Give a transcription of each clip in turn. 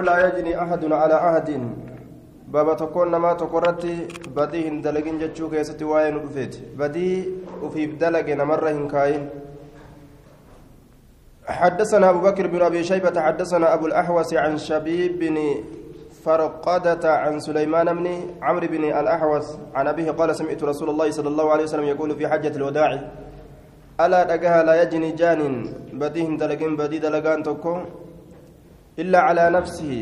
لا يجني أحد على عهد بابا تكون نما تقرتي بدي هندلقين جتشو كيستي واين ودفيت بدي وفي بدلق نمر هنكاين حدثنا أبو بكر بن أبي شيبة حدثنا أبو الأحوص عن شبيب بن فرقدة عن سليمان بن عمرو بن الأحوص عن أبيه قال سمعت رسول الله صلى الله عليه وسلم يقول في حجة الوداع ألا دقها لا يجني جان. بدي هندلقين بدي دلقان تكون. إلا على نفسه.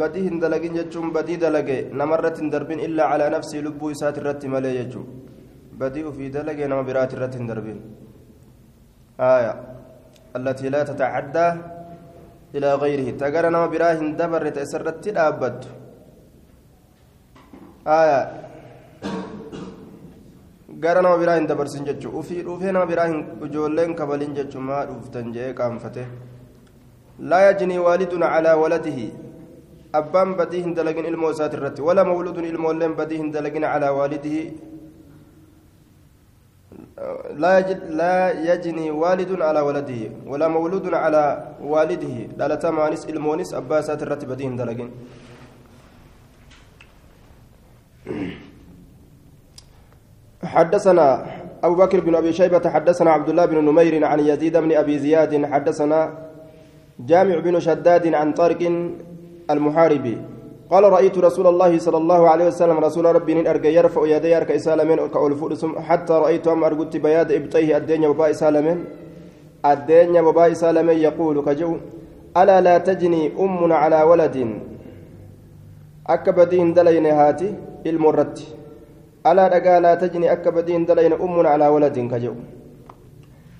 بدي هندلقين جتشون بدي دلقي نمرت دربين إلا على نفسه. لبو إسات الرت ملي جتشو بدي في دلقي نما برات الرت دربين. آية. التي لا تتعدى إلى غيره. تقرأ نما براه دبر تأسرت الأبد آية. gara nama biraa hin dabarsin jechuun ufii dhufee nama biraa ijoolleen kabalin jechuun maa dhuuftan jee qaanfate لا يجني والد على ولده. أبان بديه دلقين إلمو ساترت ولا مولود إلمو لم بديه على والده. لا لا يجني والد على ولده ولا مولود على والده. لا تمانس إلمونس أبا ساترت بديه دلقين حدثنا أبو بكر بن أبي شيبة حدثنا عبد الله بن نمير عن يزيد بن أبي زياد حدثنا جامع بن شداد عن طارق المحاربي قال رأيت رسول الله صلى الله عليه وسلم رسول ربي أرجى يرفع يدي أرك إسالمين كأولفورسم حتى رأيت أم أرجت بياد إبطيه الدنيا وباء إسالمين. الدنيا وباء إسالمين يقول كجو ألا لا تجني أم على ولد؟ أكبدين دلين هاتي إلمرت. ألا لا تجني أكبدين دلين أم على ولد كجو.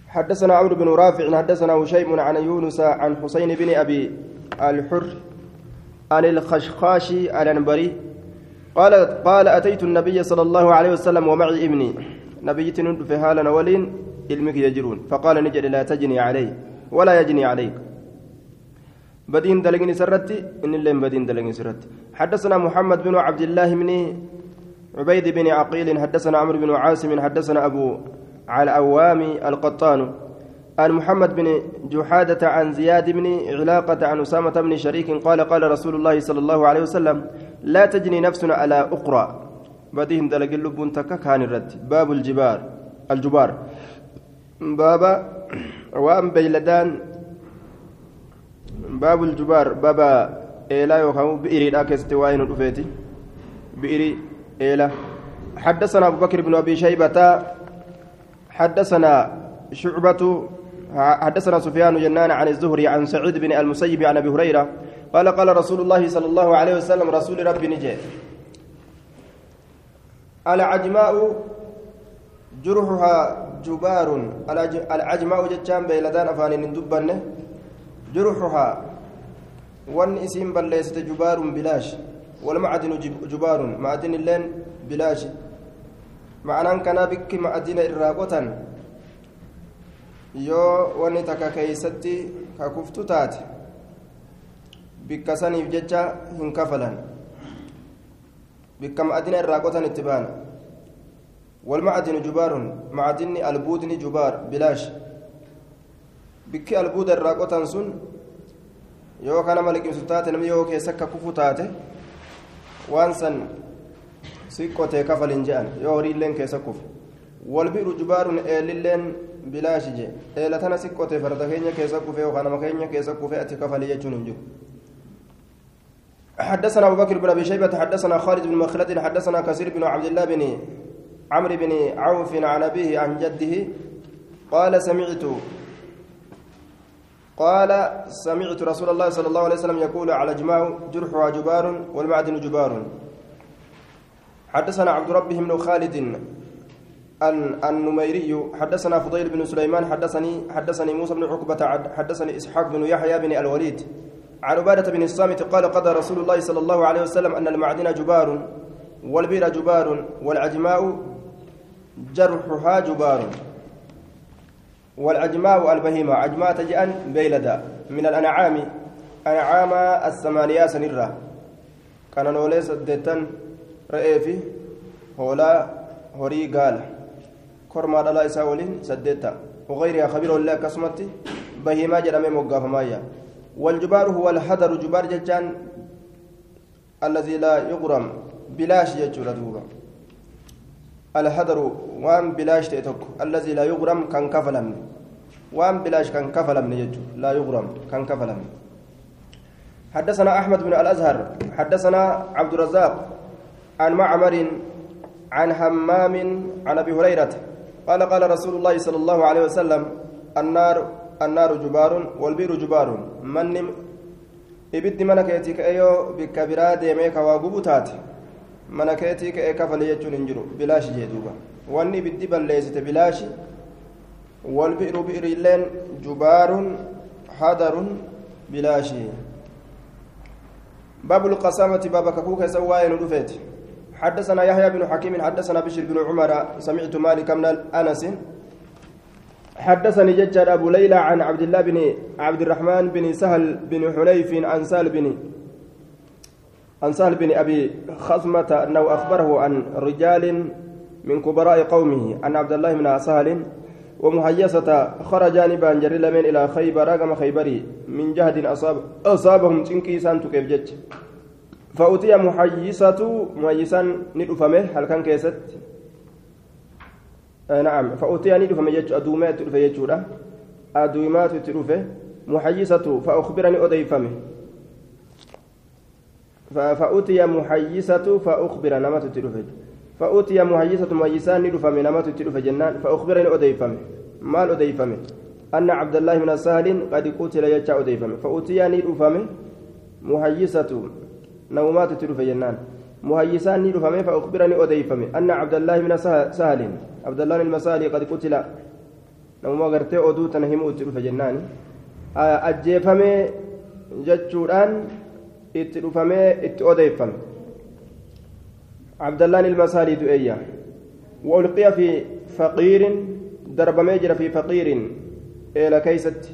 حدثنا عمرو بن رافع حدثنا هشيم عن يونس عن حسين بن أبي الحر عن الخشخاشي الأنبري قال قال أتيت النبي صلى الله عليه وسلم ومعي ابني. نبي تند في هالا ولين علمك يجرون. فقال نجد لا تجني علي ولا يجني عليك. بدين دلقني سرتي إن اللين بدين دلقني سرتي. حدثنا محمد بن عبد الله بن عبيد بن عقيل حدثنا عمرو بن عاصم حدثنا أبو على أوام القطان. عن محمد بن جحادة عن زياد بن علاقة عن أسامة بن شريك قال قال رسول الله صلى الله عليه وسلم لا تجني نفسنا على أخرى. بديهم دلق اللبون كان الرد. باب الجبار الجبار. بابا وأم بيلدان. باب الجبار. بابا إيلا يوخاو بئري لاكستي واين الأفيتي. بئري إيلا. حدثنا أبو بكر بن أبي شيبة حدثنا شعبة حدثنا سفيان جنان عن الزهري عن سعيد بن المسيب عن أبي هريرة قال قال رسول الله صلى الله عليه وسلم رسول ربي نجي. العجماء جرحها جبار العجماء جتان بيلدان افان دبنه جرحها وان اسم بليست جبار بلاش والمعدن جبار معدن اللين بلاش. Ma'anaan kanaa bikki ma'adina irraa qotan yoo wanni takka keeysatti kakuftu taate bikka saniif jecha hin kafalan bikka ma'adina irraa qotan itti baana والمعدن جبار معدن البودن جبار بلاش بكي البود الراقوتان سن يو كان ملك سلطات نمي يو كيسك كفو تاته وانسن siqqotee kafalin je'an yoo horiilleen keessa kufe walbi'ru jubaaruun eelilleen bilaashi je eela tana siqqotee farda keenya keessa kufe yookaan nama keenya keessa kufe ati kafali jechuun hin jiru حدثنا أبو بكر بن أبي شيبة حدثنا خالد بن مخلد حدثنا كثير بن عبد الله بن عمرو بن عوف عن أبيه عن جده قال سمعت قال سمعت رسول الله صلى الله عليه وسلم يقول على جماع جرحها جبار والمعدن جبار حدثنا عبد ربه بن خالد النميري حدثنا فضيل بن سليمان حدثني حدثني موسى بن عقبة حدثني إسحاق بن يحيى بن الوليد. عن عبادة بن الصامت قال قضى رسول الله صلى الله عليه وسلم أن المعدن جبار والبير جبار والعجماء جرحها جبار والعجماء البهيمة. عجماء تجأن بيلدا من الأنعام أنعام الثمانية سنرة. كان نوليس الدتن re'ee fi hoolaa horii gaala. Kormaa dhalaa isaa waliin saddeetta. وغيرها خبير الله كسمتي بهيما جرمي مقافمايا والجبار هو الحذر جبار ججان الذي لا يغرم بلاش يجور دوبا الحذر وان بلاش تيتوك الذي لا يغرم كان كفلم وان بلاش كان كفلم يجو لا يغرم كفلم حدثنا أحمد بن الأزهر حدثنا عبد الرزاق عن معمر عن حمام عن أبي هريرة قال قال رسول الله صلى الله عليه وسلم النار النار جبار والبير جبار من waa gubu taate mana keetii ka'ee kafale jechuun hin jiru bilaashi jee duuba wanni ibiddi balleessite bilaashi walbi'ru bi'riilleen jubaarun hadarun bilaashi باب القسامة باب كفوك سواء ندفت حدثنا يحيى بن حكيم حدثنا بشر بن عمر سمعت مالك من أنس. حدثني ججر أبو ليلى عن عبد الله بن عبد الرحمن بن سهل بن حنيف عن سهل بن عن سهل بن أبي خصمة أنه أخبره عن رجال من كبراء قومه أن عبد الله بن سهل ومحيصة خرجان بانجر لمن إلى خيبر كما خيبري من جهد أصاب أصابهم تنكي سانتو كيف جج. فأتي محيصة محيصا ندفمه هل كان كيست؟ نعم. فأتي ندفمه جج أدومات تدفه ججورة أدومات تدفه محيصة فأخبرني أديفمه. فأتي محيصة فأخبر نمت تدفه فأتي محيصة محيصان ندفمه نمت تدفه جنان. فأخبرني أديفمه. مال أديفمه؟ أن عبد الله بن سهل قد قتل يجا أديفمه. فأتي ندفمه. محيصة نومات تدفه جنان. مهيسان ندفمه فأخبرني أديفمه أن عبد الله بن سهل. عبد الله المسالي قد قتل. نوما غرتي أدو تنهم تدفه جنان. أجيفمه جتشوران اتدفمه اتأديفمه عبد الله المسالي دؤيا. وألقي في فقير درب ميجر في فقير إلى كيست.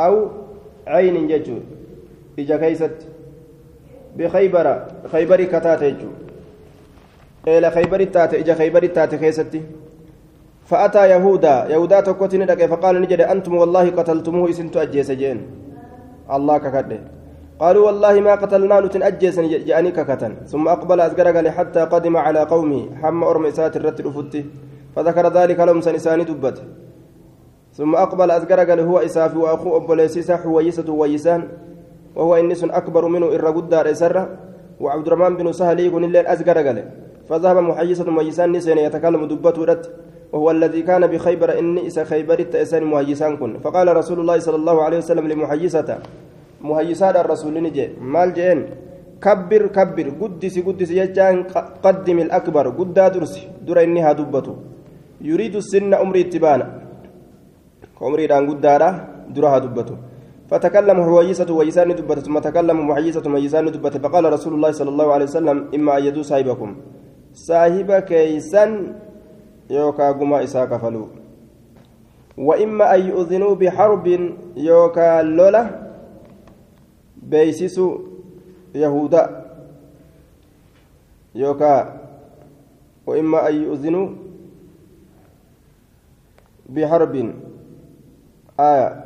أو عين ججور إجا كيست بخيبر خيبر كتات يجو إلى خيبر التات إجا خيبر التات كيستي فأتى يهودا يهودا تكوتين لك فقال نجد أنتم والله قتلتموه إسنت أجيس جين الله ككده قالوا والله ما قتلنا نتن أجيس جاني ككتن ثم أقبل أزقرق حتى قدم على قومه حم أرمسات الرتل فتي فذكر ذلك لهم سنساني دبت ثم أقبل أزقرق هو إسافي وأخوه أبوليسيسا حويسة ويسان وهو إنس أكبر منه إر قدار إسرة وعبد الرحمن بن سهل يكون الليل أزقر قال. فذهب محيصة ميسان نسين يتكلم دبته رت وهو الذي كان بخيبر إني إسا خيبر التأسان مهيسان كن. فقال رسول الله صلى الله عليه وسلم لمحيصة مهيسان الرسول نجي مال جين كبر كبر قدس قدس يجان قدم الأكبر قد درس در إنها دبته. يريد السن أمري اتبانا. عمري دان قدارة درها دبته. فتكلم هويسة ويسان دبت ثم تكلم محيسة ويسان دبت فقال رسول الله صلى الله عليه وسلم إما أن يدو صاحبكم. صاحب كيسان يوكا قما إساك فلو وإما أن يؤذنوا بحرب يوكا لولا بيسس يهودا يوكا. وإما أن يؤذنوا بحرب. آية.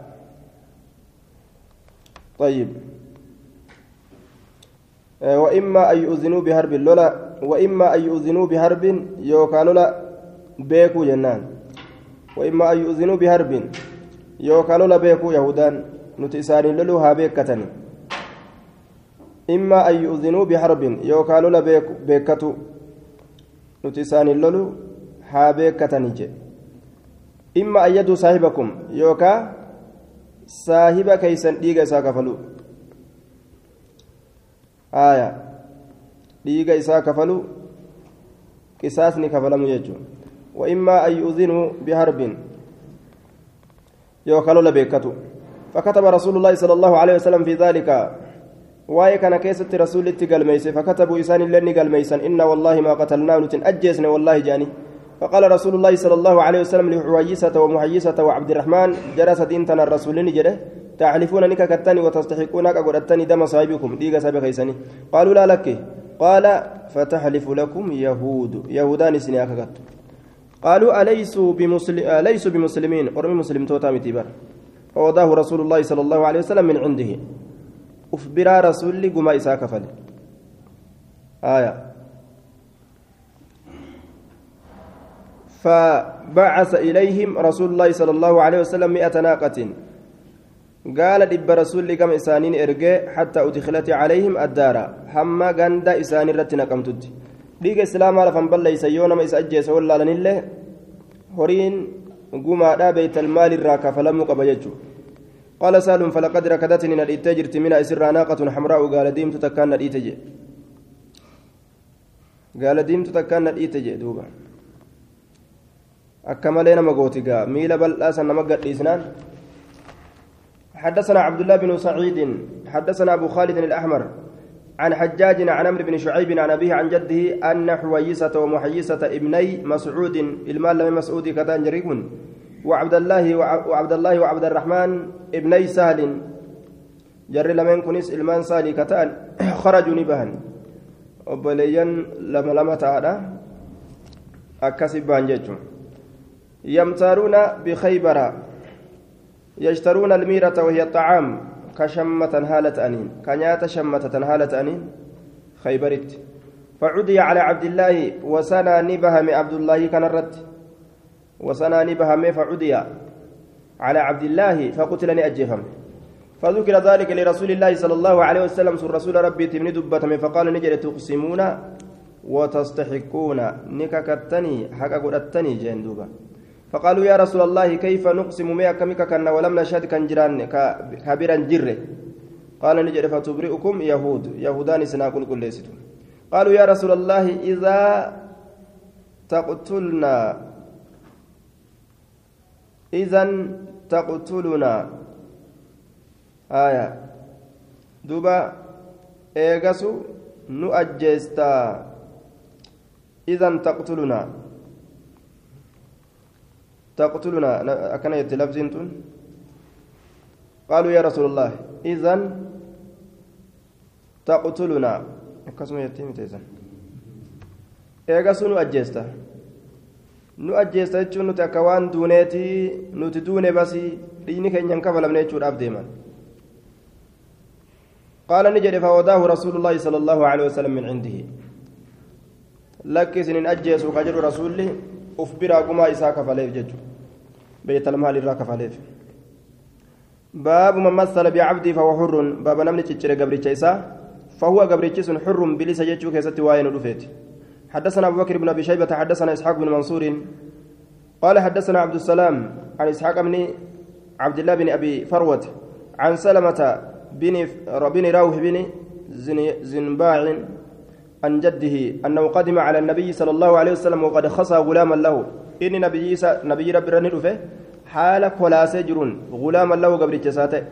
طيب. وإما أن يؤذنوا بحرب لولا وإما أن يؤذنوا بحرب يوكا لولا بيكو جنان. وإما أن يؤذنوا بحرب يوكا لولا بيكو يهودان نتساني لولو ها بيكتني. إما أن يؤذنوا بحرب يوكا لولا بيكتو نتساني لولو ها بيكتني إما أن يدوا صاحبكم يوكا saahiba keeysan dhiiga isaa kafalu. Aya. Dhiiga isaa kafalu qisaasni kafalamu jechuun. وإما أن يؤذنوا بحرب يوكلوا لبيكتو فكتب رسول الله صلى الله عليه وسلم في ذلك واي كان كيست رسول قال ميس فكتبوا إسان لني قال ميسان إن والله ما قتلناه نتن أجيسنا والله جاني فقال رسول الله صلى الله عليه وسلم لحويسة ومحيسة وعبد الرحمن جرس دينتنا الرسول نجده تعرفون نك كتني وتستحقون كقدتني دم صاحبكم ديغا سابق خيسني قالوا لا لك. قال فتحلف لكم يهود يهودان سنياك قالوا أليسوا بمسلم أليسوا بمسلمين؟ أرمي مسلم توتا متبر فوضاه رسول الله صلى الله عليه وسلم من عنده. أفبرا رسول قما إساء كفل آية. فبعث إليهم رسول الله صلى الله عليه وسلم مئة ناقة. قال دب رسول كم إسانين إرجع حتى أدخلت عليهم الدار. حما غند إسان رتنا كم تدي ديك إسلام على فنبل ليس يوم ما إسأجي سولا لنله هورين قما دا بيت المال الراكا فلم قبججو قال سالم فلقد ركضتني نديت جرت من أسر ناقة حمراء قال ديمت تكان نديت جي قال ديمت تكان نديت لنا مقوتي ميل بل أسن مقت إسنان حدثنا عبد الله بن سعيد حدثنا أبو خالد الأحمر عن حجاج عن عمرو بن شعيب عن أبيه عن جده أن حويسة ومحيسة ابني مسعود المال لم مسعود كتان جريكون وعبد الله وعبد الله وعبد الرحمن ابني سهل. جر لمن كنس المان سالي كتان. خرجوا نبهن وبليان لما لما تعالى أكسب بانجتهم يمتارون بخيبر يشترون الميرة وهي الطعام كشمة هالة أنين كنيات شمة هالة أنين خيبرت. فعدي على عبد الله وسنى نبهم عبد الله كان الرد وسنى نبهم فعدي على عبد الله فقتلني أجفهم فذكر ذلك لرسول الله صلى الله عليه وسلم سر رسول ربي تمني دبتم فقال نجري تقسمون وتستحقون نككتني حق قدتني جندوبا فقالوا يا رسول الله كيف نقسم ميا كمك كنا ولم نشهد كان جيران كبيرا جره قال نجد فتبرئكم يهود يهودان سناقل كل قالوا يا رسول الله إذا تقتلنا إذا تقتلنا. آية. دوبا إيغاسو نؤجستا. إذا تقتلنا. تقتلنا أكن يتلفزين قالوا يا رسول الله إذن تقتلنا akkasuma jettee miti isan eegasuu nu ajjeesta nu ajjeesta jechuun nuti akka waan duuneetii nuti duune basii dhiigni keenya hin kafalamne jechuudhaaf deeman قال نجد فوداه رسول الله صلى الله عليه وسلم من عنده لك سنين أجيس وكجر رسول أفبرا قما إساك فليف جج بيت المال الراك فليف باب من مثل بعبدي فهو حر. باب نمني تشتري قبر إساء فهو قبرتش حر بليس يجو كيست واين رفيت حدثنا أبو بكر بن أبي شيبة حدثنا إسحاق بن منصور. قال حدثنا عبد السلام عن إسحاق بن عبد الله بن أبي فروة عن سلمة بن بن روح بن زنباع عن جده أنه قدم على النبي صلى الله عليه وسلم وقد خصى غلاما له. إن نبي نبي رب رنه حال خلاصة جرون غلاما له قبل جساته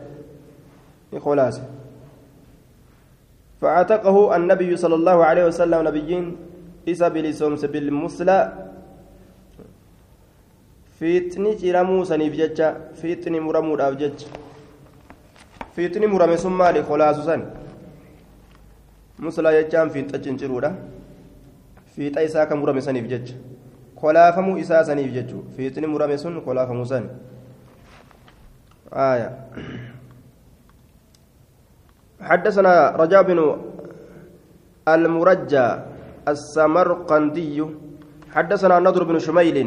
خلاصة فعتقه النبي صلى الله عليه وسلم نبيين إسا بلسومس بالمسلى fiixni ciramuu saniif jecha fiixni muramuudhaaf jecha fiixni murame sun maali kolaasu san muslaa jechaan fiixa cinciruudha fiixa isaa kan murame saniif jecha kolaafamuu isaa saniif jechuu fiixni murame sun kolaafamuu san آية حدثنا رجاء بن المرجى السمرقندي حدثنا النضر بن شميل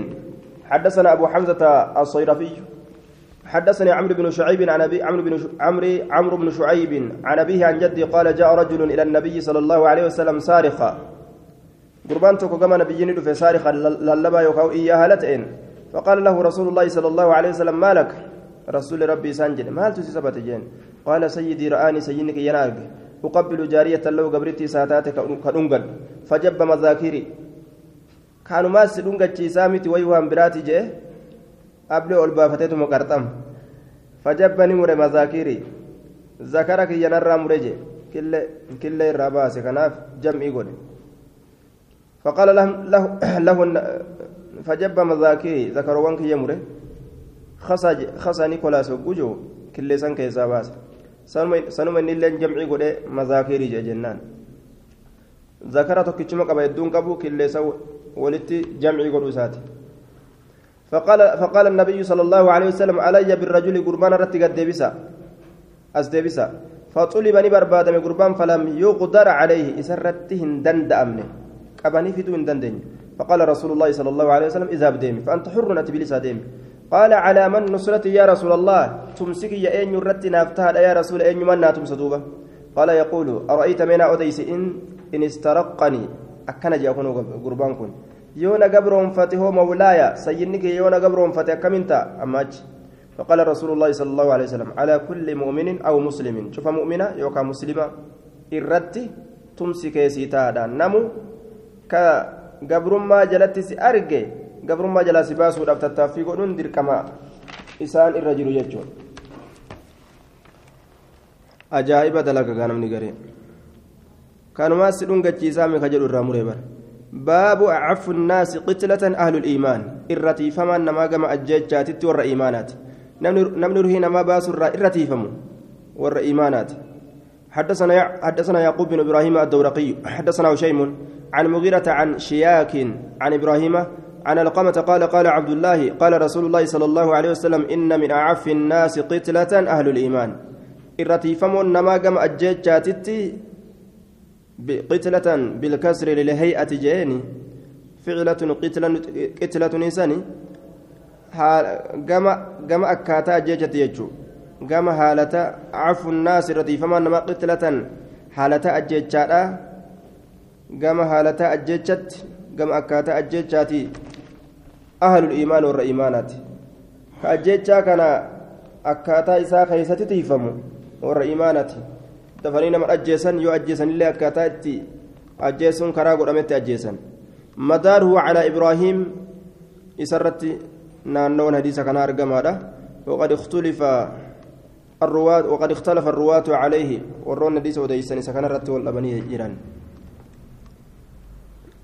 حدثنا أبو حمزة الصيرفي حدثني عمرو بن شعيب عن أبي عمرو بن عمرو عمرو بن شعيب عن أبيه عن جدي قال جاء رجل إلى النبي صلى الله عليه وسلم سارقا قربان توكو كما نبيين في سارقا للبا يوكاو إياها لتئن فقال له رسول الله صلى الله عليه وسلم ما لك؟ رسول ربي سانجل ما هل تسبت جين؟ قال سيدي رآني سيدك ينارك أقبل جارية له قبرتي ساتاتك كننقل فجب مذاكري كانوا ما سدونك سامتي ويوهم براتي جي أبلي ألبافتي مقرطم فجبني مر مذاكري ذكرك ينرى مرجي كل كل الرباس كناف جمعي قول فقال له له, له فجب مذاكري ذكروانك يمره. خصج خص نيكولاس وجو كل سنك يساباس sanuma inni illee jamcii godhee mazaakirii jee jennaan zakara tokkichuma qaba hedduun qabu killeessa walitti jamcii godhu isaati فقال فقال النبي صلى الله عليه وسلم علي بالرجل قربان رتي قد ديبسا أسديبسا فطلب نبرباد من قربان فلم يقدر عليه. إسرته هندن دأمنه قبني في دون دندن فقال رسول الله صلى الله عليه وسلم اذهب ديمي فأنت حر نتبلس ديمي. قال على من نصرتي يا رسول الله؟ تمسكي يا أين يرتي نافتها يا رسول أين من تمسدوبة قال يقول أرأيت من أوديس إن إن استرقني؟ أكن جاكون قربان كن يونا قبرهم فتهو مولايا سينك يونا قبرهم فتح كمنتا أماج. فقال رسول الله صلى الله عليه وسلم على كل مؤمن أو مسلم. شوف مؤمنة يوكا مسلمة irratti tumsi keessiitaadha namu ka gabrummaa jalatti si arge gabrummaa jalaa si baasuudhaaf tattaaffii godhuun dirqama isaan irra jiru jechuudha ajaa'iba dalagaa namni garee kanumaas si dhungachiisaa mika jedhu irraa muree bara baabu acafu nnaasi qitlatan ahlul iimaan irratiifamaan namaa gama ajjeechaatitti warra iimaanaati namni ruhii namaa baasurraa irratiifamu warra iimaanaati حدثنا يعقوب بن إبراهيم الدورقي حدثنا هشيم عن مغيرة عن شياك عن إبراهيم عن القمة قال قال عبد الله قال رسول الله صلى الله عليه وسلم إن من أعف الناس قتلة أهل الإيمان. إرتيفمون نما قم أجيتشاتتي قتلة بالكسر للهيئة جيني. فعلة قتلة قتلة نساني. قم قم أكاتا أجيتشت يجو قم هالة عفو الناس إرتيفمون نما قتلة هالة أجيتشاتا قم هالة أجيتشت قم أكاتا أجيتشاتي أهل الإيمان والرئيمانات أجيتشا كان أكاتا إساء خيستي تيفمو والرئيمانات dafanii nama ajjeesan yoo ajjeesan illee akkaataa itti ajjeesuun karaa godhametti ajjeesan madaaruhu calaa ibraahiim isarratti naannoon hadiisa kana argamaadha waqad ikhtulifa الرواة وقد اختلف الرواة عليه ورون حديث وديسن سكن رت والأبنية جيران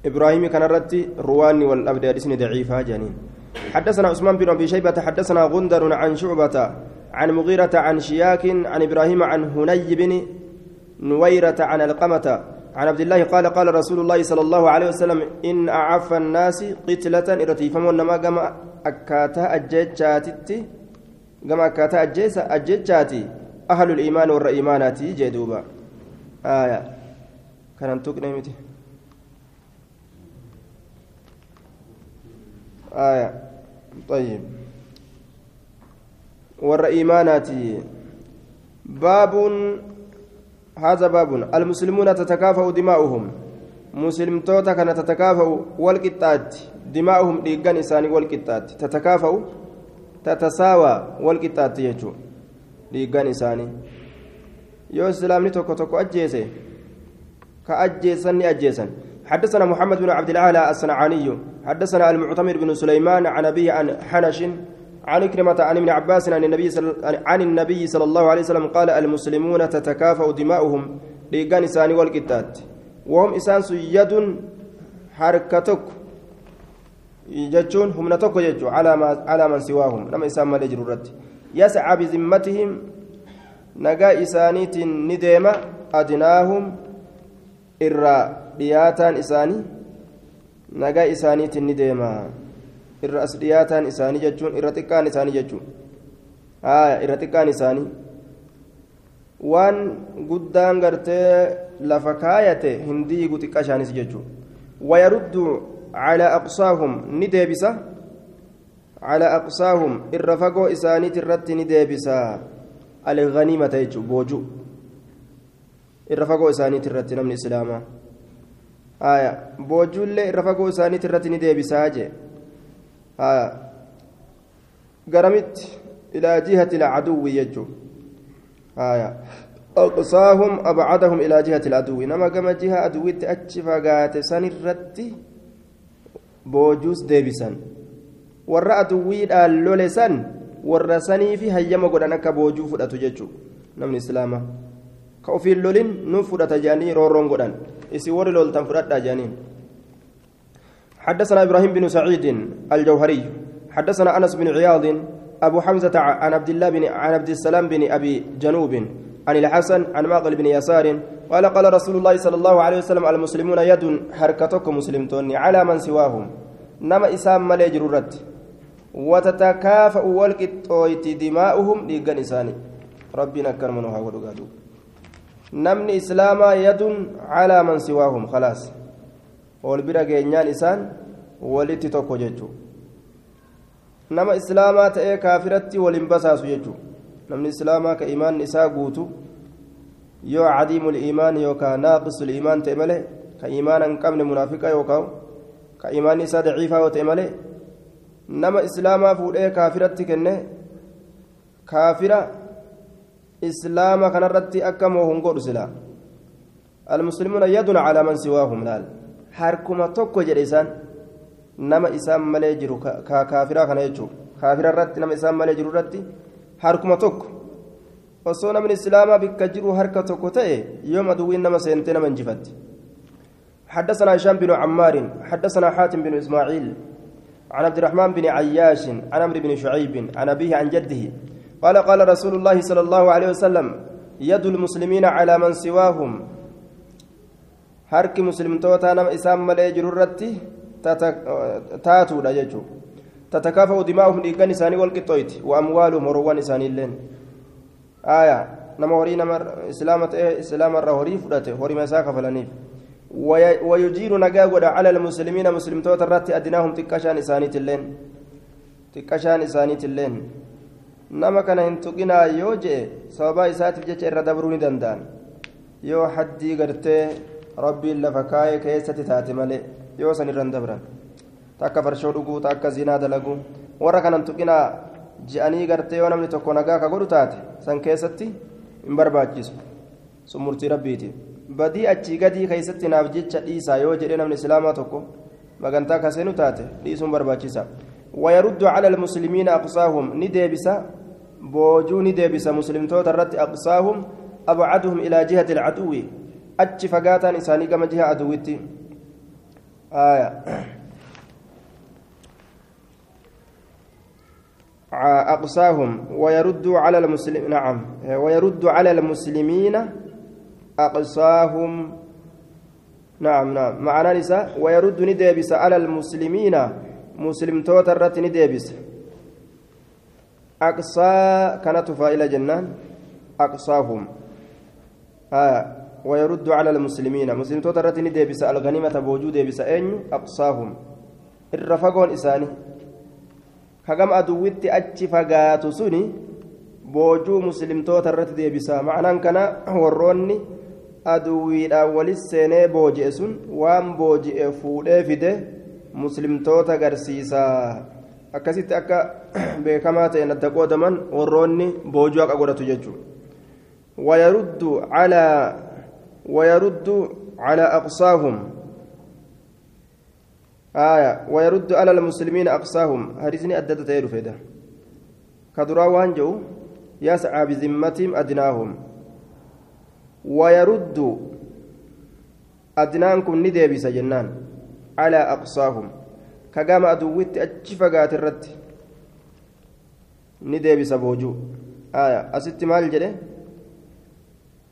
إبراهيم كان رت رواني والأبد حديث ضعيفة جانين حدثنا عثمان بن أبي شيبة حدثنا غندر عن شعبة عن مغيرة عن شياك عن إبراهيم عن هني بن نويرة عن القمة عن عبد الله قال قال رسول الله صلى الله عليه وسلم إن أعف الناس قتلة إرتيفمون نما قام أكاتا أجيتشاتي قام أكاتا أجيتشاتي أهل الإيمان والرئيمانات جدوبا. آية. كان أنتوك آية طيب والرئيمانات باب هذا باب المسلمون تتكافأ دماؤهم مسلم توتا كان تتكافأ والقطات دماؤهم ديغان إساني والقطات تتكافأ تتساوى والقطات يجو ديغان إساني يو إسلامني توكو توكو أجيسي كأجيسن أجيسن حدثنا محمد بن عبد الأعلى الصنعاني حدثنا المعتمر بن سليمان عن أبيه عن حنش عن كلمة عن ابن عباس عن النبي صل... عن النبي صلى الله عليه وسلم قال المسلمون تتكافأ دماؤهم إساني والقتات وهم إسان يد حركتك jechuun humna tokko jechuun calaa man siwaahum nama isaan malee jiru irratti yascaa bizimmatihim nagaa isaaniitiin ni deema adnaahum irraa dhiyaataan isaanii nagaa isaaniitiin ni deema. Irra as dhiyaataan isaanii jechuun irra xiqqaan isaanii jechuun. Irra xiqqaan isaanii. Waan guddaan gartee lafa kaayate hin diigu xiqqa ishaanis jechuun wayaruddu calaa aqsaahum ni deebisa. Calaa aqsaahum irra fagoo isaaniiti irratti ni deebisa. Alganiimata jechuun boojuu irra fagoo isaaniiti irratti namni islaamaa aya boojjuullee irra fagoo isaaniiti irratti ni deebisaa jee? Aya garamitti ilaa jihati ilcaduwwi jechuu aya aqsaahum abcadahum ilaa jihati iladuwwi nama gama jiha aduwitti achi fagaate san irratti boojuus deebisan. Warra aduwwiidhaan lole san warra sanii hayyama godhan akka boojuu fudhatu jechuu namni islaamaa نمن إسلاما كوفي اللولين نفدأت جاني رورون قدان إسي وري لولتن فدأت جانين حدثنا إبراهيم بن سعيد الجوهري حدثنا انس بن عياض ابو حمزه عن عبد الله بن عن عبد السلام بن ابي جنوب عن الحسن عن ماقل بن يسار قال قال رسول الله صلى الله عليه وسلم المسلمون يد حركتكم مسلمتون على من سواهم نما اسام ملي جرورت وتتكافأ والقطويت دماؤهم إساني ربنا كرمنا هاو دقادو نمني إسلاما يد على من سواهم خلاص والبرا جينيان إسان ولتي توكو جيجو nama islaamaa ta'ee kaafiratti waliin basaasu jechuudha namni islaamaa ka imaan isaa guutu yoo cadiimul iimaan yookaan naaqisul iimaan ta'e malee ka imaana hin qabne munaafiqa yookaan ka imaan isaa daciifaa yoo ta'e malee nama islaamaa fuudhee kaafiratti kenne kaafira kanarratti akka moohun godhu silaa المسلمون يد على من سواهم لال isaan nama isaan malee jiru kaafiraa kana jechuudha kaafira irratti nama isaan malee jiru irratti harkuma tokko osoo namni islaamaa bikka jiru harka tokko ta'e yoom aduwwiin nama seentee nama injifatti حدثنا هشام بن عمار حدثنا حاتم بن اسماعيل عن عبد الرحمن بن عياش عن عمرو بن شعيب عن ابيه عن جده قال قال رسول الله صلى الله عليه وسلم يد المسلمين على من سواهم harki muslimtoota nama isaan malee jirurratti taatuudha jechuudha tatakaafa'u dimaa'uhum dhiiggan isaanii walqixxooyti wa'amwaaluhum horoowwan isaaniilleen aayaa nama horii nama islaama ta'e islaamarra horii fudhate horima isaa kafalaniif ويجير نجا ودا على المسلمين مسلم توت الرات أدناهم تكشان إسانيت اللين تكشان إسانيت اللين نما كان هنتقنا يوجي سببا إساتف جيش الردبروني دندان يو حدي قرتي ربي لفكاي كيستي تاتي مالي yoo san irraan dabran takka farshoo dhuguu takka zinaa dalaguu warra kanan tuqinaa ji'anii gartee yoo namni tokko nagaa ka godhu taate san keessatti hin barbaachisu sun murtii badii achii gadii keessatti naaf jecha dhiisaa yoo jedhe namni islaamaa tokko magantaa kaseenu taate dhiisuun barbaachisa ويرد على المسلمين أقصاهم ندبس بوجو ندبس مسلم توترت أقصاهم أبعدهم إلى جهة العدو. أتش فقاتا إساني كما جهة عدوتي آية. أقصاهم ويرد على المسلمين نعم. ويرد على المسلمين أقصاهم نعم نعم. معنى نساء ويرد ندبس على المسلمين. مسلم توترت ندبس أقصى كانت فائلة جنان أقصاهم آه ويرد على المسلمين مسلم توترت ندبس الغنيمة بوجود دبس أين أقصاهم الرفقون إساني hagam aduwwitti achi fagaatu suni boojuu muslimtoota irratti deebisa macnaan kana warroonni aduwwiidhaan walis seenee booji'e sun waan booji'e fuudhee fide muslimtoota garsiisa akkasitti akka beekamaa ta'e adda qoodaman warroonni boojuu haqa godhatu jechuudha wayaruddu calaa wayaruddu calaa aqsaahum آية ويرد على المسلمين أقصاهم هرسني أدت تير فيدا كدرا وانجو يسعى بذمتهم أدناهم ويرد أدنانكم ندبس جنان على أقصاهم كقام أدوت أجفقات الرد ندبس بوجو آية أست مال جده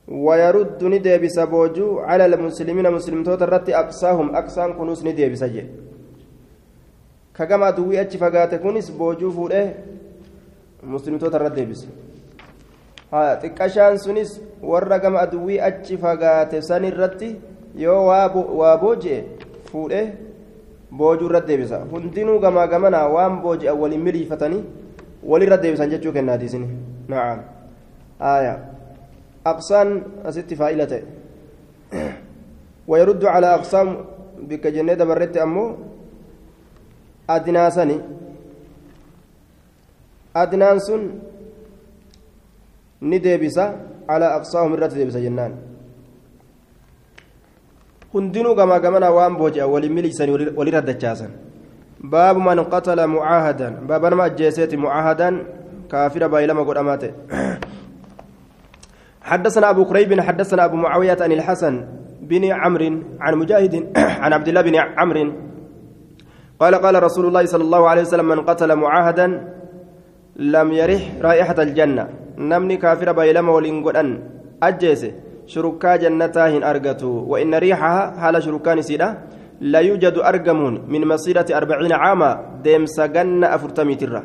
ويرد ندبس بوجو على المسلمين مسلم توت الرد أقصاهم أقصان كنوس ندبس جه kagama aduwwii achi fagaate kunis boojuu fuudhee muslimtoota irra deebise xiqqashaan sunis warra gama aduwwii achi fagaate san irratti yoo waa booji'e fuudhee boojuu irra deebisa hundinuu gamaa gamanaa waan booji'an waliin miliifatanii walirra deebisan jechuu kennaatiisini na'am aya aqsaan asitti faa'ila ta'e ويرد على أقسام بك جنة دبرت أمو adnaa sani adnaan sun ni deebisa calaa aqsaahum irratti deebisa jennaan hundinuu gamaa gamanaa waan booji'a waliin miliisanii walirra dachaasan baabu man qatala mucaahadan baaba nama ajjeeseeti mucaahadan kaafira baay'ilama godhamaa ta'e حدثنا أبو كريب حدثنا أبو معاوية عن الحسن بن عمرو عن مجاهد عن عبد الله بن عمرو قال قال رسول الله صلى الله عليه وسلم من قتل معاهدا لم يرح رائحة الجنة نمني كافر بايلما ولنقل أجيس جنتها هن أرقتو وإن ريحها حال شركان سيدا لا يوجد أرقمون من مسيرة أربعين عاما ديم سجن أفرتمي ترة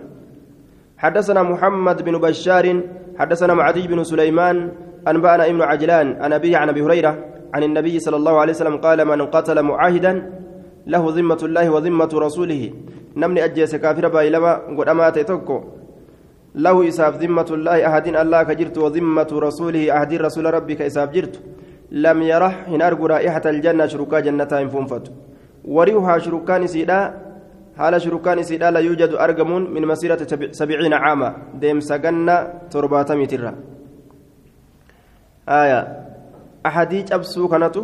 حدثنا محمد بن بشار حدثنا معدي بن سليمان أنبأنا ابن عجلان عن أبي عن أبي هريرة عن النبي صلى الله عليه وسلم قال من قتل معاهدا له ذمة الله وذمة رسوله. نمني أجيس كافر بايلما قد أمات له إساف ذمة الله أحد الله كجرت وذمة رسوله أحد رسول ربك إساف جرت لم يرح هن أرجو رائحة الجنة شركا جنة فنفت. وريها شركان سيدا حال شركان سيدا لا يوجد أرجمون من مسيرة سبعين عاما. ديم سجنة ترباتمي ترى آية. أحدي أبسو كانتو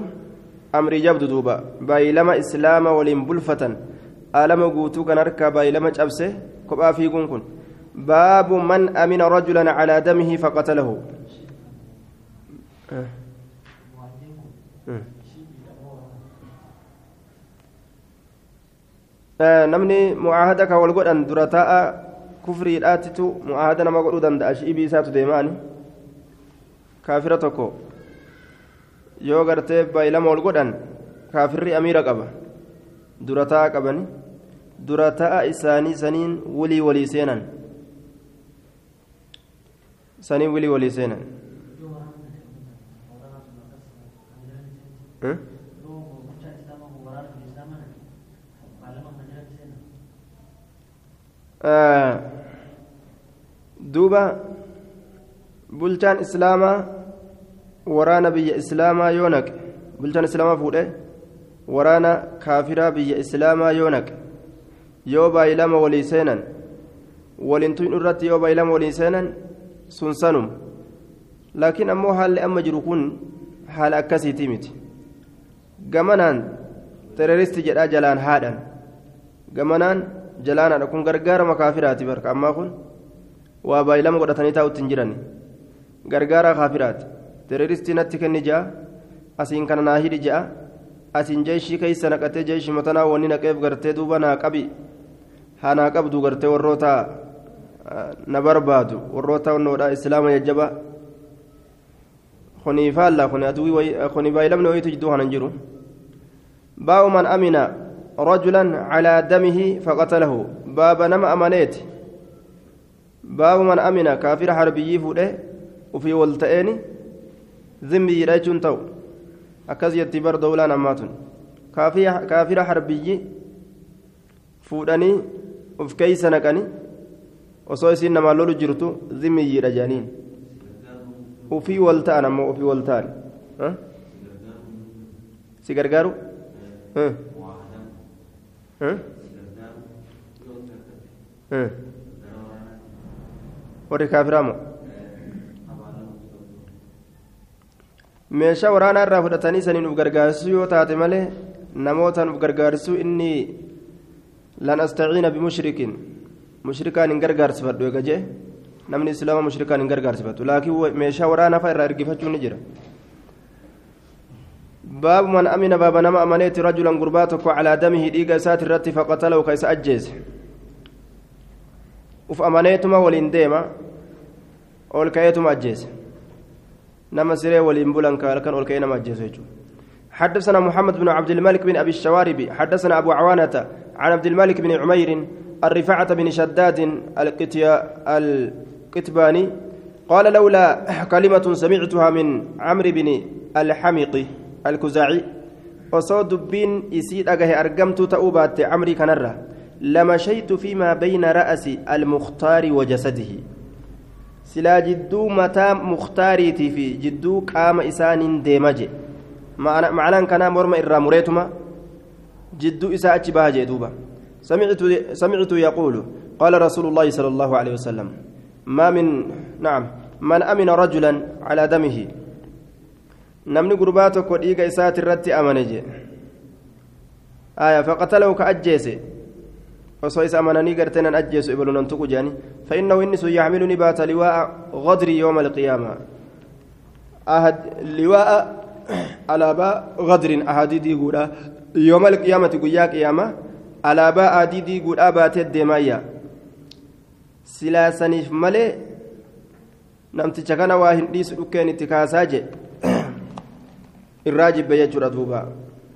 أمري جبد دوبا. بايلما إسلام ولين بلفة آلما قوتو كان أركا بايلما أبسه كبا في كن. باب من أمن رجلا على دمه فقتله أه. namni mu'aahada ka wal godhan dura taa'a kufriidhaatitu mu'aahada nama godhuu danda'a shi'ibii isaatu deemaani kaafira tokko yoo gartee baay'ilama wal godhan kaafirri amiira qaba dura taa'a qabani dura taa'a isaanii saniin wulii walii seenan saniin walii seenan duuba bulchaan islaamaa waraana biyya islaamaa yoo naqe bulchaan islaamaa fuudhe waraana kaafiraa biyya islaamaa yoo naqe yoo baay'ilama walii seenan waliintuun irratti yoo baay'ilama walii seenan sun sanum laakiin ammoo haalli amma jiru kun haala akkasiitii miti gamanaan teroristii jedhaa jalaan haadhan gamanaan jalaanaadha kun gargaarama kaafiraati barka ammaa kun waa baay'ilama godhatanii taa'utti hin jiran gargaaraa kaafiraati teroristii natti kenni ja'a asiin kana naa hidhi ja'a asiin jeeshii keessa naqatee jeeshii matanaa wanni naqeef gartee duuba naa qabi haa naa qabdu gartee warroota na barbaadu warroota wannoodha islaama jajjaba kuni faalla kuni aduu kuni baay'ilamni wayitu jidduu kanan jiru baa'u man amina رجلا على دمه فقتله باب نما أمانيت باب من أمن كافر حربي فوده وفي ولتئني ذمي رجل تو أكز يتبر دولا نماتن كافر حربي فودني وف كيس نكني osoo isiin namaa lolu jirtu zimiyyiidha jedhaniin ufii wal ta'an ammoo ufii wal ta'an si gargaaru warri kaafiraamu meeshaa waraanaa irraa fudhatanii saniin uf gargaarsuu yoo taate malee namootaan uf gargaarsuu inni lan astaciina bimushrikin mushrikaan hin gargaarsifadhu eega jee. Namni islaama mushrikaan hin gargaarsifatu laakiin meeshaa waraanaa fa'a irraa ergifachuun ni jira. باب من أمن باب نما أمنيت رجلا قرباتك على دمه ديقا سات الرت فقتله كيس أجيز وف أمنيتما ولين ديما أول كيتما أجيز نما سري ولين بولن كان أول كينما أجيز حدثنا محمد بن عبد الملك بن أبي الشوارب حدثنا أبو عوانة عن عبد الملك بن عمير الرفاعة بن شداد القتيا القتباني قال لولا كلمة سمعتها من عمرو بن الحمقي الكزاعي argamtuu ta'uu baatte camrii kanarra lamashaytu fiimaa bayna ra'asi almukhtaari wa jasadihi silaa jidduu mataa mukhtaariitii fi jidduu qaama isaaniin deema je macnaan kanaa morma irraa mureetuma jidduu isaa achi baha jee duuba سمعت يقول قال رسول الله صلى الله عليه وسلم ما من نعم من أمن رجلا على دمه. amane jee aya faqatalahu ka ajjeese osoo isa amananii gartee nan ajjeesu ibalu nan tuqu jeani فإنه إنس يحملني بات لواء غدر يوم القيامة. أهد لواء على باء غدر أهدي يوم القيامة قيا قيامة على باء أهدي قولا بات الدمايا سلاسنيف ملي نمتي كان واهن ديس أكين اتكاساجي irraa jibbe jechuudha duuba.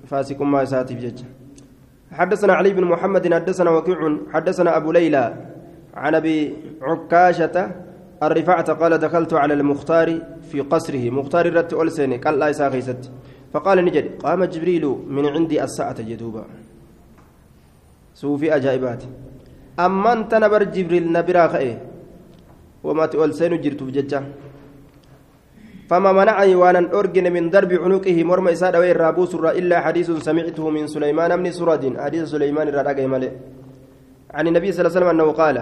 Faasikummaa isaatiif jecha. حدثنا علي بن محمد حدثنا وكيع حدثنا أبو ليلى عن أبي عكاشة الرفاعة قال دخلت على المختار في قصره مختار رت ألسني قال لا يساخيست فقال نجد قام جبريل من عندي الساعة جدوبا صوفي أجائبات. أما أنت نبر جبريل نبرا خئه وما تؤلسين جرت بججة فما منعني وأنا أرجن من درب عنقه مرمى إساد وين رابوس إلا حديث سمعته من سليمان بن سرد حديث سليمان الرقي عن النبي صلى الله عليه وسلم أنه قال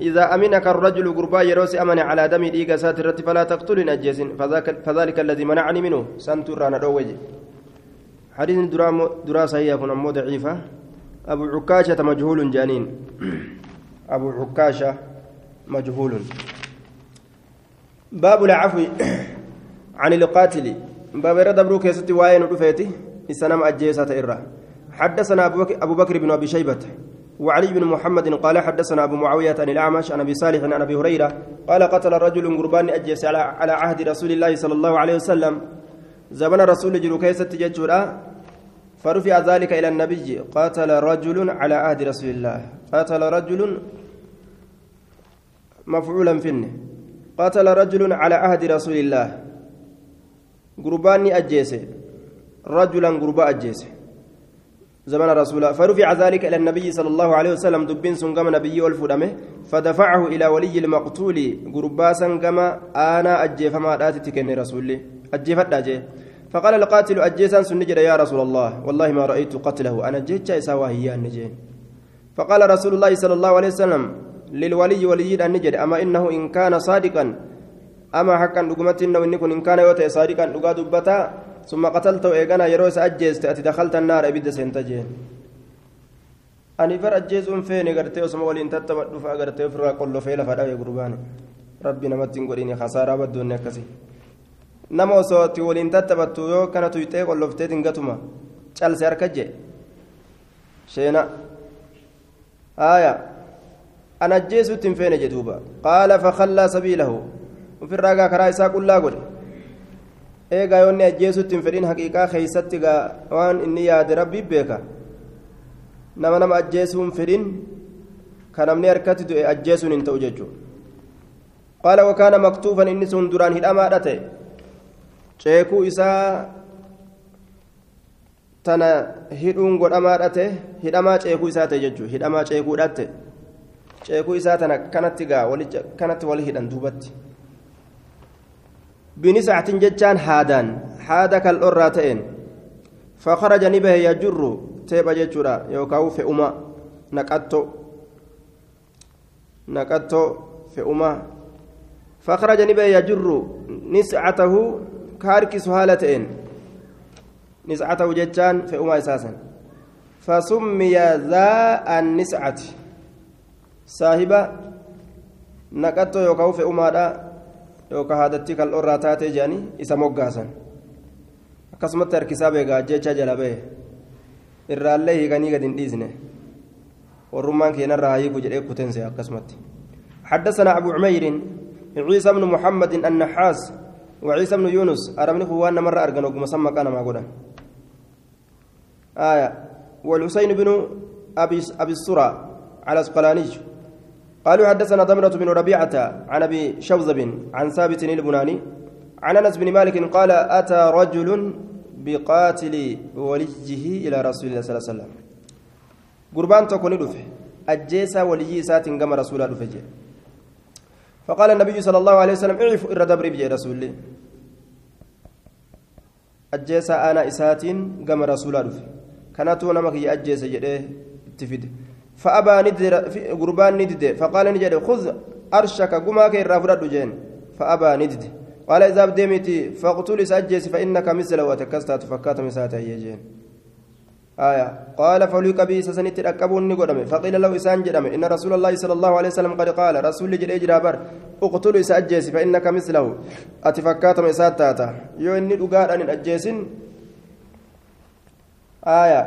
إذا أمنك الرجل قربا يروس أمن على دم ديك ساترت فلا تقتل نجس. فذاك فذلك الذي منعني منه. سنتر أنا حديث دراسة هي كن أمو ضعيفة. أبو عكاشة مجهول جانين أبو عكاشة مجهول. باب العفو عن القاتل. باب رد بروك keessatti واين رفيتي. السلام أجيسة إرّا حدثنا أبو بكر بن أبي شيبة وعلي بن محمد قال حدثنا أبو معاوية عن الأعمش عن أبي صالح عن أبي هريرة قال قتل رجل قربان أجيس على, عهد رسول الله صلى الله عليه وسلم. زمن رسول جلو keessatti jechuudha فرفع ذلك إلى النبي قاتل رجل على عهد رسول الله. قاتل رجل مفعولا فينه قاتل رجل على عهد رسول الله. قربان أجيس رجلا قربا أجيس زمن رسول فرفع ذلك إلى النبي صلى الله عليه وسلم. دبين سنقم نبي والفدمه فدفعه إلى ولي المقتول. قرباسا كما أنا أجي فما راتي كن رسولي أجي فداجي فقال القاتل أجيسا سنجد يا رسول الله والله ما رأيت قتله. أنا جيتش إساواه النجين فقال رسول الله صلى الله عليه وسلم للولي ولي النجد أما إنه إن كان صادقا أما حقا نقمت إنه إن كان يوتي صادقا نقا دبتا ثم قتلته إيقنا يروس أجيست أتي دخلت النار أبدا سنتجين أني فر أجيزون فين قرتي وسما ولين تتمت دفع قرتي فرا كل فيلا فدا يا قرباني. ربي نمتين قريني خسارة بدون nama osooti waliin tattabattu yoo kana tuyxee qollofteetiin gatuma calse harka jee sheena aya an ajjeesutti hin feene jedhuuba qaala fakallaa sabiilahu ofirraa gaa karaa isaa qullaa godhe eegaa yoonni ajjeesutti hin fedhin haqiiqaa keeysatti gaa waan inni yaade rabbii beeka nama nama ajjeesuun fedhin ka namni harkatti du'e ajjeesuun hin ta'u jechuudha qaala wakaana maktuufan inni sun duraan hidhamaadha ta'e ceekuu isaa tana hidhuun godhamaadha ta'e hidhamaa ceekuu isaa ta'e jechuudha hidhamaa ceekuudha ta'e ceekuu isaa tana kanatti gaa kanatti wal hidhan duubatti. بنسعة جتان هادان هادا كالأرى تئن فخرج نبه يجر تيبا جتشورا يوكاو في أما نكتو نكتو في أما فخرج نبه يجر نسعته كاركس هالتين نسعته جتان في أما أساسا فسمي ذا النسعة صاحبة نكتو يوكاو في yookaan haadatti kal'oorraa taatee jedhanii isa moggaasan akkasumatti harkisaa beekaa jecha jala bahe irraallee hiikanii gadi hin dhiisne warrummaan keenarraa hayiku jedhee حدثنا أبو عمير عيسى بن محمد النحاس وعيسى بن يونس أرمني خوان مرة أرجنوك مسمى كان ما قولا آية. والحسين بن أبي أبي السرى على اسقلاني قالوا حدثنا ضمرة بن ربيعة عن أبي شوذب عن ثابت البناني. عن أنس بن مالك قال أتى رجل بقاتل وليه إلى رسول الله صلى الله عليه وسلم. قربان تكون دفه أجيسا ولي سات كما رسول الله دفه فقال النبي صلى الله عليه وسلم اعف إر دبري بجي رسول الله. أجيسا أنا إسات كما رسول الله. دفه كانت نمك أجيس جده اتفد فأبى ندد قربان ندد فقال نجد خذ أرشك قماك الرافرد جين فأبى ندد قال إذا بديمتي فاقتل سأجس فإنك مثل وتكست تفكات مساته يجين. آية. قال فليك بي سسنت الأكبون نقدم فقيل له إسان جدم إن رسول الله صلى الله عليه وسلم قد قال رسول جل إجرابر اقتل سأجس فإنك مثله. أتفكات مساته يو إني أقال أن أجيسن. آية.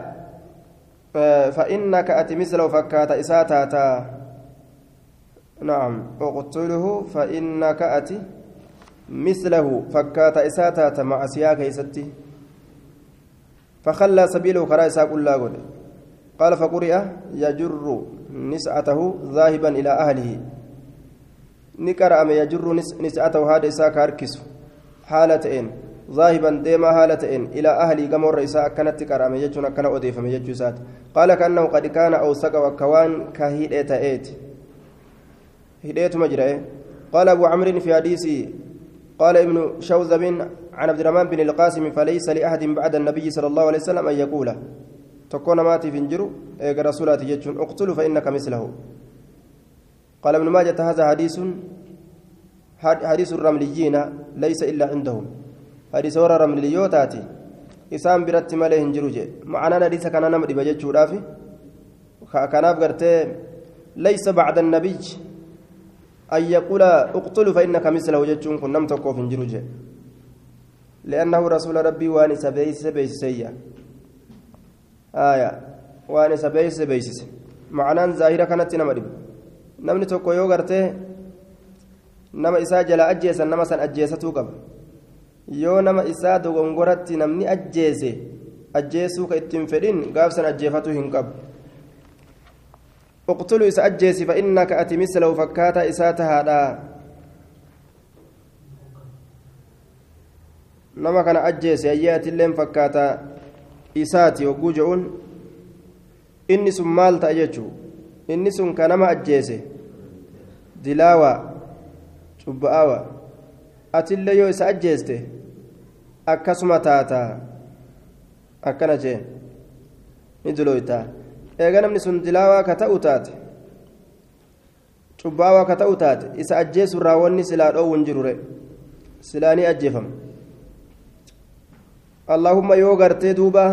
فإنك أتي مثله فكات إساتاتا نعم. اقتله فإنك أتي مثله فكات إساتاتا مع سياك يستي فخلى سبيله كرا إساق الله قال فقرئ يجر نسعته ذاهبا إلى أهله. نكرأ يجر نسعته هذا إساك هركس حالتين ذاهبا ديما حالتين إلى أهلي قمر إساء كانت كرامة يجون كان أضيف من يجوسات قال كأنه قد كان أوسق وكوان كهيدة إيت. هدية مجرى. قال أبو عمرو في حديثه قال ابن شوذب عن عبد الرحمن بن القاسم فليس لأحد بعد النبي صلى الله عليه وسلم أن يقول تكون ماتي فنجرو إيقا رسولات يجون اقتلوا فإنك مثله. قال ابن ماجة هذا حديث حديث الرمليين ليس إلا عندهم. حديث ورى رمليوتاتي biratti malee hin jiru jee ma'anaan hadiisa kana nama dhiba jechuudhaaf kanaaf gartee laysa bacda jechuun kun nam tokkoof hin jiru jee li'annahu rasuula rabbii waan isa beeysise beeysiseyya aya waan isa beeysise beeysise ma'anaan zaahira kanatti nama dhibu namni tokko yoo gartee nama isaa jala ajjeesan nama san ajjeesatuu qaba yoo nama isaa dogongoratti namni ajjeese ajjeesuu ka ittiin fedhin gaafsan ajjeefatu hin uqtulu isa ajjeesi fa innaka ati mislahu fakkaataa isaa tahaadha nama kana ajjeese ayyee atilleen fakkaataa isaati hogguu je'uun inni sun maal ta'a jechuu inni sun ka nama ajjeese dilaawa cubba'aawa atillee yoo isa ajjeeste akkasuma taata eega namni sun dilaawaa ka ta'u taate cubbaawaa ka ta'u taate isa ajjeesu raawwanni silaa dhoowwun jirure silaa ni ajjeefama allahumma yoo gartee duuba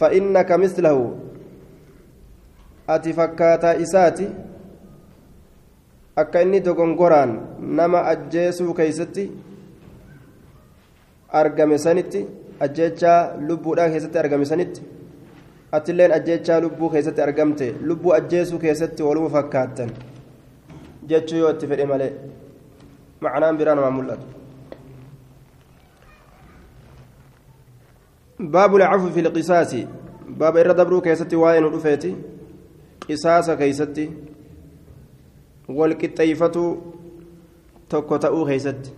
فإنك مثله ati fakkaataa isaati akka inni dogongoraan nama ajjeesuu keeysatti argame sanitti ajjechaa lubbuudhaa keessatti argame sanitti atilleen ajjechaa lubbuu keessatti argamte lubbuu ajjeesuu keessatti waluma fakkaattan jechuu yoo itti fedhe malee macnaan biraa namaa mul'atu باب العفو في القصاص باب إرى دبرو كيستي وين ودفيتي قصاص كيستي والكتيفة تكوتأو كيستي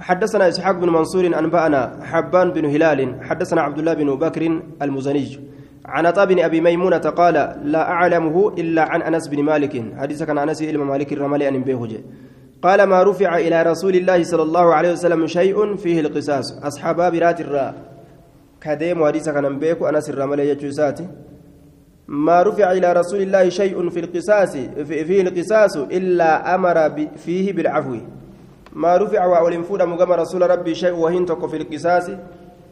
حدثنا إسحاق بن منصور أنبأنا حبان بن هلال حدثنا عبد الله بن بكر المزني. عن عطاء بن أبي ميمونة قال لا أعلمه إلا عن أنس بن مالك. حديث كان أنس إلى مالك الرملي أن بيهجه قال ما رفع إلى رسول الله صلى الله عليه وسلم شيء فيه القصاص؟ أصحاب برات الراء كديم حديث كان بيكو أنس الرملي يجوساتي ما رفع إلى رسول الله شيء في القصاص فيه القصاص إلا أمر فيه بالعفو. ما رفع وأولين فودم كما رسول ربي شيء وهين في القصاص.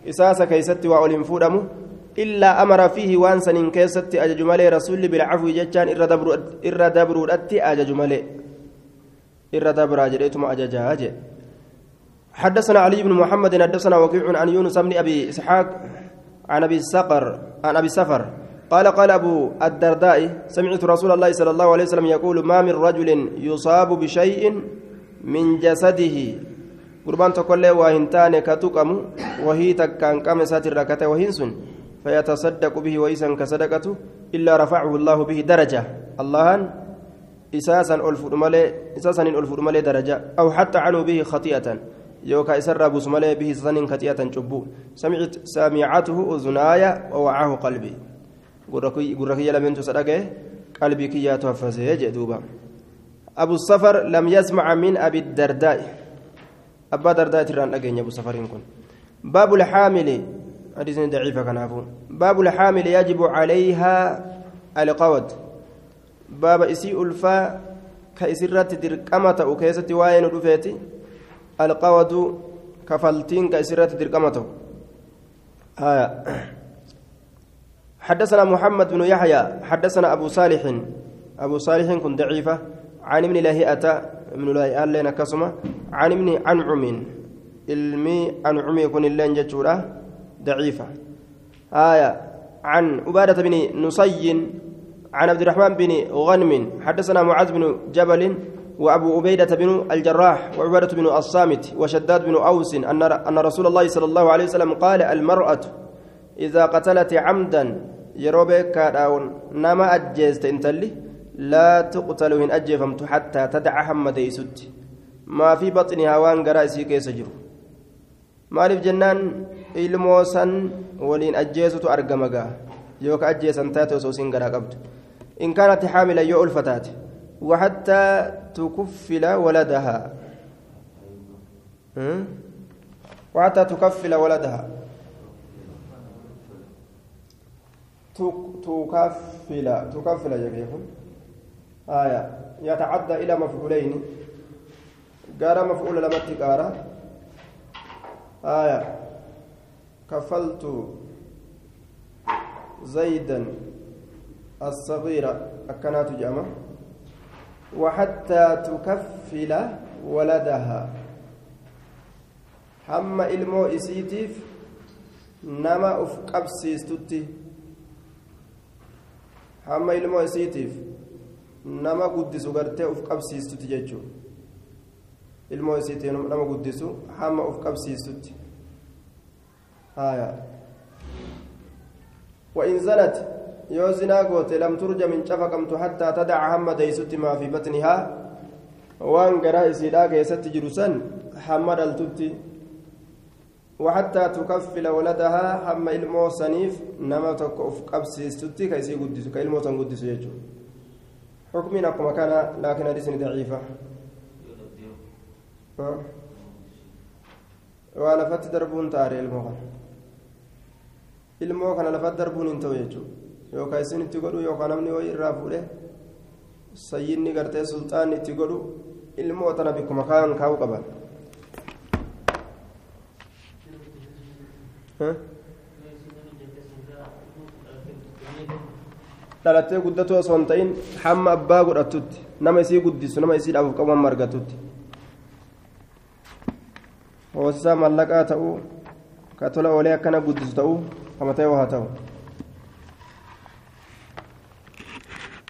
قصاص كيست وأولين فودم. إلا أمر فيه وانسا إن كيست أجج مالي رسول بالعفو جتان إر دبر أتي أجج مالي. إر دبر أجريتم أججاج حدثنا علي بن محمد حدثنا وكيع عن يونس بن أبي إسحاق عن أبي السقر عن أبي سفر. قال قال أبو الدرداء سمعت رسول الله صلى الله عليه وسلم يقول ما من رجل يصاب بشيء من جسده قربان تقول وهنتان كتقم وهي تكان كم ساتر ركته وهنسن فيتصدق به ويسا كصدقته إلا رفعه الله به درجة الله إساسا ألف ملي إساسا ألف ملي درجة أو حتى عنه به خطيئة يوكا إسر بوس ملي به سن خطيئة جبو سمعت سامعته أذناي ووعاه قلبي قركي لمن تصدقه قلبي كي يتوفزه جدوبا أبو الصفر لم يسمع من أبي الدرداء. أبا درداء تران أجن أبو صفر كن. باب الحامل. حديث ضعيف كان باب الحامل يجب عليها القود. باب إسي ألفا كإسرات درقمة وكيسة وين رفيتي القود كفلتين كإسرات درقمة آية. حدثنا محمد بن يحيى. حدثنا أبو صالح. أبو صالح كن ضعيفة. عن ابن لهيئة ابن لهيئة لنا كسمة عن ابن أنعم ilmi ancumii kun illeen jechuudha daciifa آية عن عبادة بن نصي عن عبد الرحمن بن غنم حدثنا معاذ بن جبل وأبو عبيدة بن الجراح وعبادة بن الصامت وشداد بن أوس أن أن رسول الله صلى الله عليه وسلم قال المرأة إذا قتلت عمدا يروبك كاراون نما أجيست إنتلي. لا تقتل من أجفمت حتى تدع حمد يسد ما في بطنها وان قرأسي كيس جرو maaliif jennaan ilmoo san waliin ajjeesutu argamagaa yoo ka ajjeesan taate osoo isin garaa qabdu in kaanati haamila yoo ulfa taate وحتى تكفل ولدها وحتى تكفل ولدها تكفل تكفل جميعهم آية. يتعدى إلى مفعولين. قال مفعول لما تقارا آية. كفلت زيدا الصغيرة أكنات جمع وحتى تكفل ولدها. hamma ilmoo isiitiif nama uf qabsiistutti hamma ilmoo isiitiif nama guddisu gartee uf qabsiistutti jechuudha ilmoo isiitiif nama guddisu hamma uf qabsiistutti وإن زنت goote lam turja min cafaqamtu hattaa tadaca hamma deeysutti maa fi batnihaa waan garaa isiidhaa keessatti jiru san hamma dhaltutti وحتى تكفل ولدها هم إلمو سنيف نما تكف قبسيستي كيسي قدس كإلمو تنقدس يجو حكمنا كما كان لكن حديث ضعيفة waa lafatti darbuun taare ilmoo kana ilmoo kana lafatti darbuun hin ta'u jechuudha yookaan isin itti godhu yookaan namni wayii irraa fuudhe sayyinni gartee sulxaanni itti godhu ilmoo tana bikkuma kaan kaa'uu qaban. Dhalattee guddatoo osoo hin ta'in hamma abbaa godhatutti nama isii guddisu nama isii dhaabuuf qabu hamma argatutti. Hoosisaa mallaqaa ta'uu ka tola oolee akkana guddisu ta'uu kama ta'e haa ta'u